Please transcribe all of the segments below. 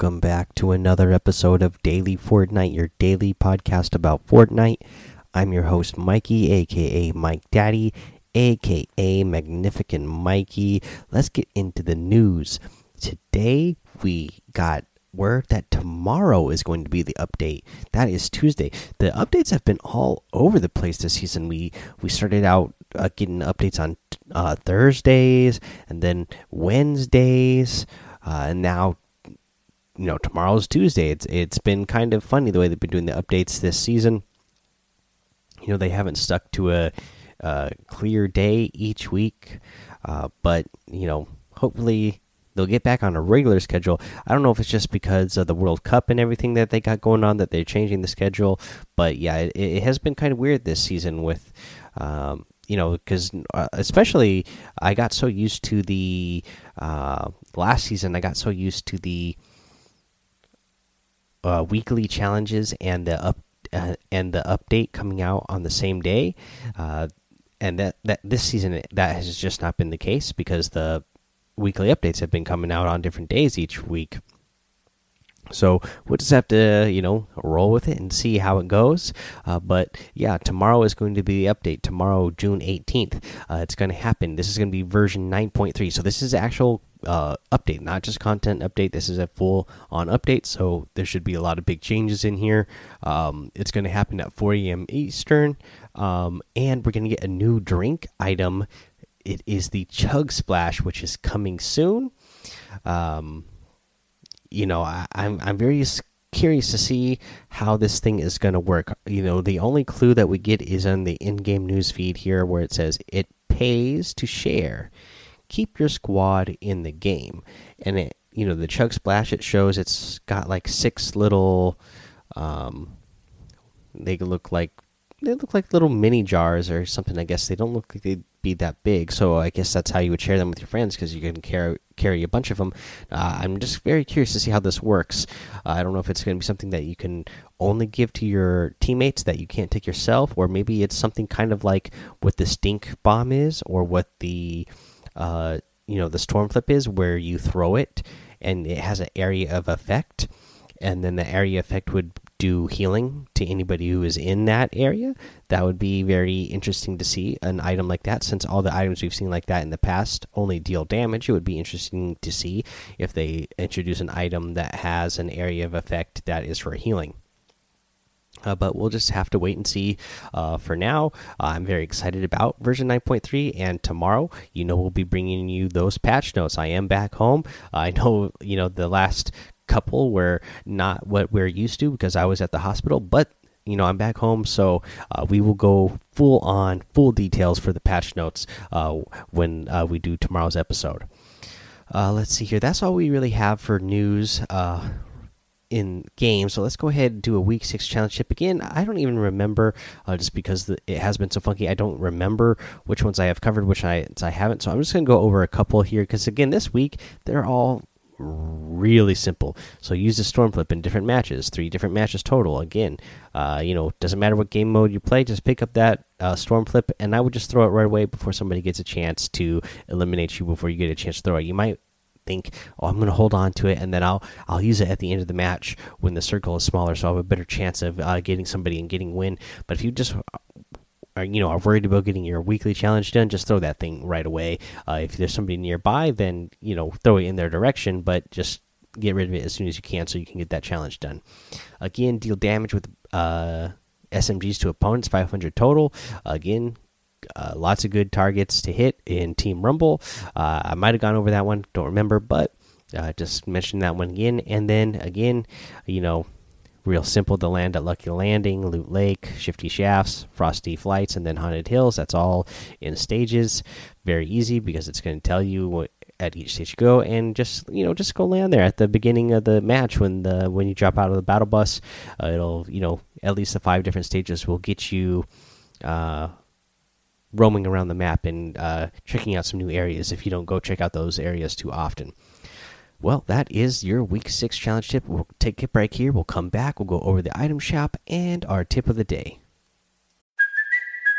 Welcome back to another episode of Daily Fortnite, your daily podcast about Fortnite. I'm your host, Mikey, aka Mike Daddy, aka Magnificent Mikey. Let's get into the news. Today, we got word that tomorrow is going to be the update. That is Tuesday. The updates have been all over the place this season. We we started out uh, getting updates on uh, Thursdays and then Wednesdays, uh, and now you know tomorrow's Tuesday. It's it's been kind of funny the way they've been doing the updates this season. You know they haven't stuck to a, a clear day each week, uh, but you know hopefully they'll get back on a regular schedule. I don't know if it's just because of the World Cup and everything that they got going on that they're changing the schedule, but yeah, it, it has been kind of weird this season with. Um, you know, because uh, especially I got so used to the uh, last season, I got so used to the uh, weekly challenges and the up uh, and the update coming out on the same day. Uh, and that that this season that has just not been the case because the weekly updates have been coming out on different days each week. So we'll just have to, you know, roll with it and see how it goes. Uh, but yeah, tomorrow is going to be the update. Tomorrow, June 18th, uh, it's going to happen. This is going to be version 9.3. So this is actual uh, update, not just content update. This is a full on update. So there should be a lot of big changes in here. Um, it's going to happen at 4 a.m. Eastern. Um, and we're going to get a new drink item. It is the Chug Splash, which is coming soon. Um, you know, I, I'm I'm very curious to see how this thing is going to work. You know, the only clue that we get is on the in-game news feed here, where it says it pays to share. Keep your squad in the game, and it you know the chug splash. It shows it's got like six little. Um, they look like they look like little mini jars or something. I guess they don't look like they'd be that big. So I guess that's how you would share them with your friends because you can carry carry a bunch of them. Uh, I'm just very curious to see how this works. Uh, I don't know if it's going to be something that you can only give to your teammates that you can't take yourself, or maybe it's something kind of like what the stink bomb is, or what the uh, you know the storm flip is, where you throw it and it has an area of effect and then the area effect would do healing to anybody who is in that area. That would be very interesting to see an item like that. Since all the items we've seen like that in the past only deal damage, it would be interesting to see if they introduce an item that has an area of effect that is for healing. Uh, but we'll just have to wait and see. Uh, for now, uh, I'm very excited about version 9.3, and tomorrow, you know, we'll be bringing you those patch notes. I am back home. I know, you know, the last couple were not what we're used to because I was at the hospital, but you know I'm back home, so uh, we will go full on full details for the patch notes uh, when uh, we do tomorrow's episode. Uh, let's see here. That's all we really have for news uh, in game. So let's go ahead and do a week six challenge tip again. I don't even remember uh, just because the, it has been so funky. I don't remember which ones I have covered, which I I haven't. So I'm just gonna go over a couple here because again, this week they're all really simple. So use the storm flip in different matches, three different matches total. Again, uh, you know, doesn't matter what game mode you play, just pick up that uh, storm flip, and I would just throw it right away before somebody gets a chance to eliminate you before you get a chance to throw it. You might think, oh, I'm going to hold on to it, and then I'll I'll use it at the end of the match when the circle is smaller, so I have a better chance of uh, getting somebody and getting win. But if you just are you know are worried about getting your weekly challenge done, just throw that thing right away. Uh, if there's somebody nearby, then you know throw it in their direction, but just get rid of it as soon as you can so you can get that challenge done. Again, deal damage with uh, SMGs to opponents, 500 total. Again, uh, lots of good targets to hit in Team Rumble. Uh, I might have gone over that one, don't remember, but uh, just mention that one again. And then again, you know, real simple to land at Lucky Landing, Loot Lake, Shifty Shafts, Frosty Flights, and then Haunted Hills. That's all in stages. Very easy because it's going to tell you what at each stage you go, and just you know just go land there at the beginning of the match when the when you drop out of the battle bus. Uh, it'll you know at least the five different stages will get you. Uh, roaming around the map and uh, checking out some new areas if you don't go check out those areas too often. Well, that is your week six challenge tip. We'll take a break here. We'll come back. We'll go over the item shop and our tip of the day.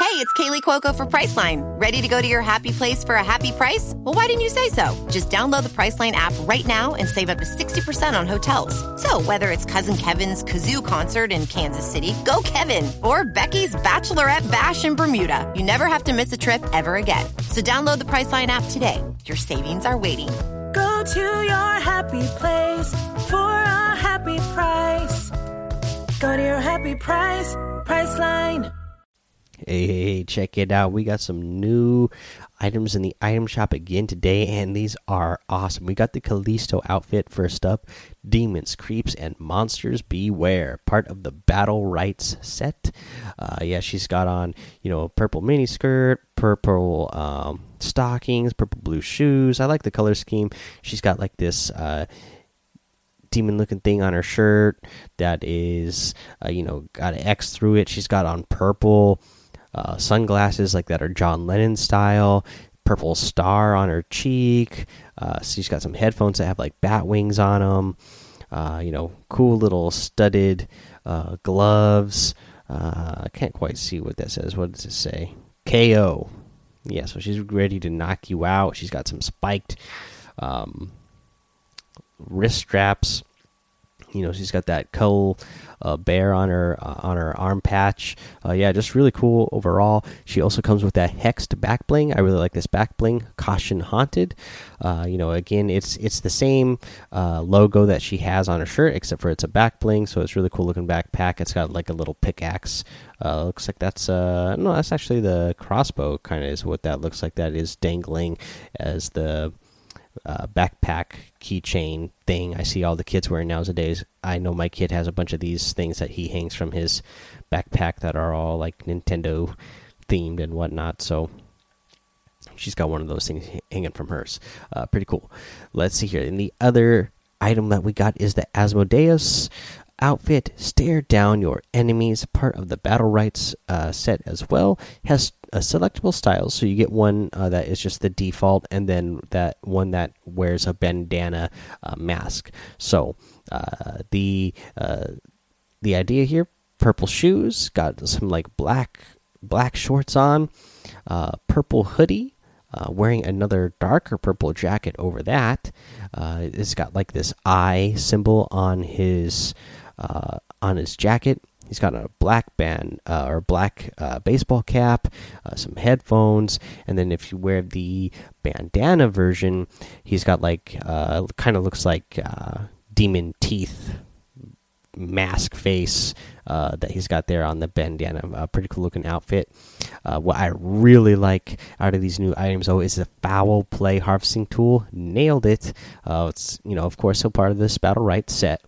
Hey, it's Kaley Cuoco for Priceline. Ready to go to your happy place for a happy price? Well, why didn't you say so? Just download the Priceline app right now and save up to 60% on hotels. So, whether it's Cousin Kevin's Kazoo concert in Kansas City, go Kevin, or Becky's Bachelorette Bash in Bermuda, you never have to miss a trip ever again. So, download the Priceline app today. Your savings are waiting. To your happy place for a happy price. Go to your happy price, Priceline. Hey, check it out. We got some new items in the item shop again today, and these are awesome. We got the Callisto outfit first up Demons, Creeps, and Monsters Beware, part of the Battle Rights set. Uh, yeah, she's got on, you know, purple mini skirt, purple um, stockings, purple blue shoes. I like the color scheme. She's got like this. Uh, demon looking thing on her shirt that is uh, you know got an x through it she's got on purple uh, sunglasses like that are John Lennon style, purple star on her cheek. Uh, she's got some headphones that have like bat wings on them. Uh, you know, cool little studded uh, gloves. Uh, I can't quite see what that says. What does it say? KO. Yeah, so she's ready to knock you out. She's got some spiked um, wrist straps. You know, she's got that coal uh, bear on her uh, on her arm patch. Uh, yeah, just really cool overall. She also comes with that hexed back bling. I really like this back bling. Caution haunted. Uh, you know, again, it's it's the same uh, logo that she has on her shirt, except for it's a back bling. So it's really cool looking backpack. It's got like a little pickaxe. Uh, looks like that's uh no, that's actually the crossbow. Kind of is what that looks like. That is dangling as the uh, backpack keychain thing I see all the kids wearing nowadays. I know my kid has a bunch of these things that he hangs from his backpack that are all like Nintendo themed and whatnot. So she's got one of those things hanging from hers. Uh, pretty cool. Let's see here. And the other item that we got is the Asmodeus outfit. Stare down your enemies. Part of the battle rights uh, set as well. Has a selectable styles. So you get one uh, that is just the default, and then that one that wears a bandana uh, mask. So uh, the uh, the idea here: purple shoes, got some like black black shorts on, uh, purple hoodie. Uh, wearing another darker purple jacket over that, it's got like this eye symbol on his on his jacket He's got a black band uh, or black uh, baseball cap, uh, some headphones, and then if you wear the bandana version, he's got like uh, kind of looks like uh, demon teeth mask face uh, that he's got there on the bandana. A pretty cool looking outfit. what I really like out of these new items, though, is the foul play harvesting tool. Nailed it. it's you know of course so part of this battle right set.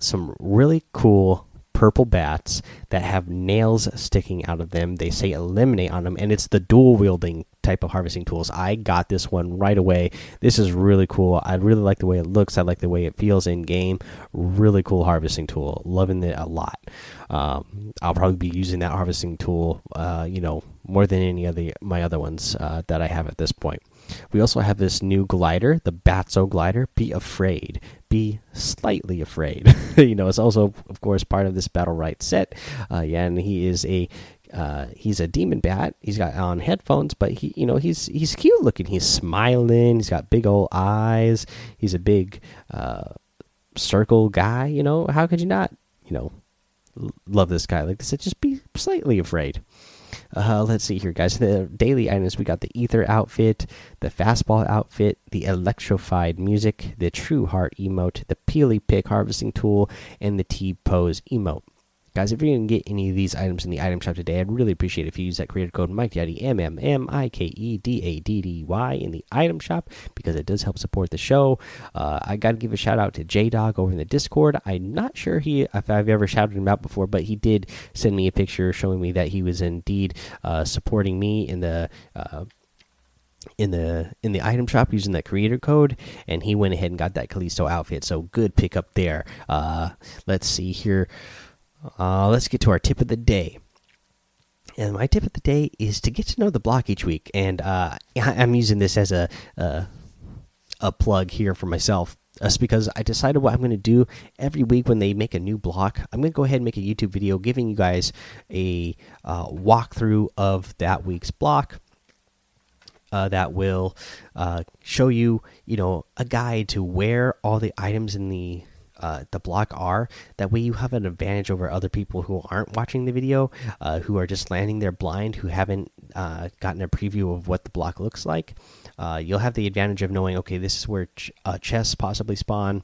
Some really cool purple bats that have nails sticking out of them. They say eliminate on them, and it's the dual wielding type of harvesting tools. I got this one right away. This is really cool. I really like the way it looks. I like the way it feels in game. Really cool harvesting tool. Loving it a lot. Um, I'll probably be using that harvesting tool, uh, you know, more than any of the my other ones uh, that I have at this point. We also have this new glider, the Batso glider. Be afraid. Be slightly afraid. you know, it's also, of course, part of this battle right set. Uh, yeah, and he is a uh, he's a demon bat. He's got on headphones, but he, you know, he's he's cute looking. He's smiling. He's got big old eyes. He's a big uh, circle guy. You know, how could you not, you know, love this guy like this? Just be slightly afraid. Uh, let's see here, guys. The daily items we got the Ether outfit, the Fastball outfit, the Electrified music, the True Heart emote, the Peely Pick harvesting tool, and the T Pose emote. Guys, if going to get any of these items in the item shop today, I'd really appreciate if you use that creator code MikeDaddy, M M M I K E D A D D Y, in the item shop because it does help support the show. Uh, I got to give a shout out to J Dog over in the Discord. I'm not sure he if I've ever shouted him out before, but he did send me a picture showing me that he was indeed uh, supporting me in the. Uh, in the in the item shop using that creator code and he went ahead and got that Callisto outfit so good pickup there uh let's see here uh, let's get to our tip of the day. And my tip of the day is to get to know the block each week. And uh, I'm using this as a uh, a plug here for myself. That's because I decided what I'm going to do every week when they make a new block. I'm going to go ahead and make a YouTube video giving you guys a uh, walkthrough of that week's block. Uh, that will uh, show you, you know, a guide to where all the items in the uh, the block are. That way, you have an advantage over other people who aren't watching the video, uh, who are just landing there blind, who haven't uh, gotten a preview of what the block looks like. Uh, you'll have the advantage of knowing, okay, this is where ch chests possibly spawn.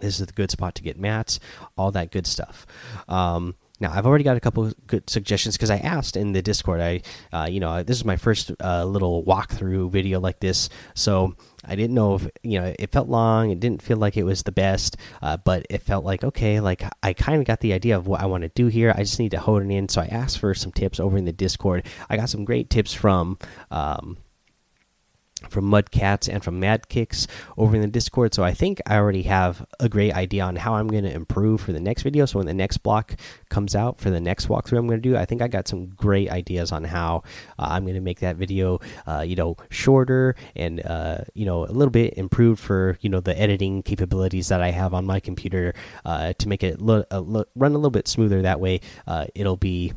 This is the good spot to get mats, all that good stuff. Um, now I've already got a couple good suggestions because I asked in the Discord. I, uh, you know, this is my first uh, little walkthrough video like this, so I didn't know if you know it felt long. It didn't feel like it was the best, uh, but it felt like okay. Like I kind of got the idea of what I want to do here. I just need to hone it in. So I asked for some tips over in the Discord. I got some great tips from. Um, from Mudcats and from Mad Kicks over in the Discord. So I think I already have a great idea on how I'm going to improve for the next video. So when the next block comes out for the next walkthrough I'm going to do, I think I got some great ideas on how uh, I'm going to make that video, uh, you know, shorter and uh, you know a little bit improved for you know the editing capabilities that I have on my computer uh, to make it run a little bit smoother. That way, uh, it'll be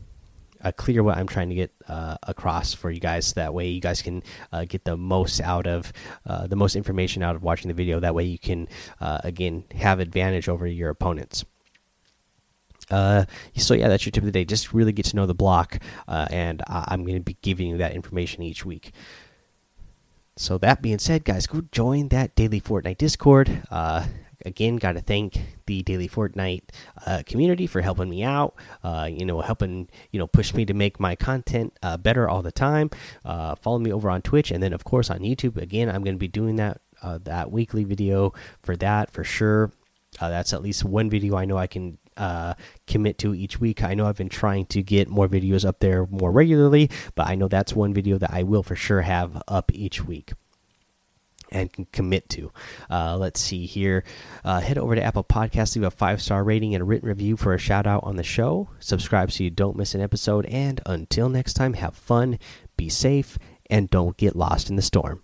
uh, clear what I'm trying to get uh, across for you guys. That way, you guys can uh, get the most out of uh, the most information out of watching the video. That way, you can uh, again have advantage over your opponents. Uh, so yeah, that's your tip of the day. Just really get to know the block, and I'm going to be giving you that information each week. So that being said, guys, go join that daily Fortnite Discord again, got to thank the Daily Fortnite uh, community for helping me out. Uh, you know, helping you know push me to make my content uh, better all the time. Uh, follow me over on Twitch, and then of course on YouTube. Again, I'm going to be doing that uh, that weekly video for that for sure. Uh, that's at least one video I know I can commit to each week. I know I've been trying to get more videos up there more regularly, but I know that's one video that I will for sure have up each week and can commit to. Uh, let's see here. Uh, head over to Apple Podcasts, leave a five star rating and a written review for a shout out on the show. Subscribe so you don't miss an episode. And until next time, have fun, be safe, and don't get lost in the storm.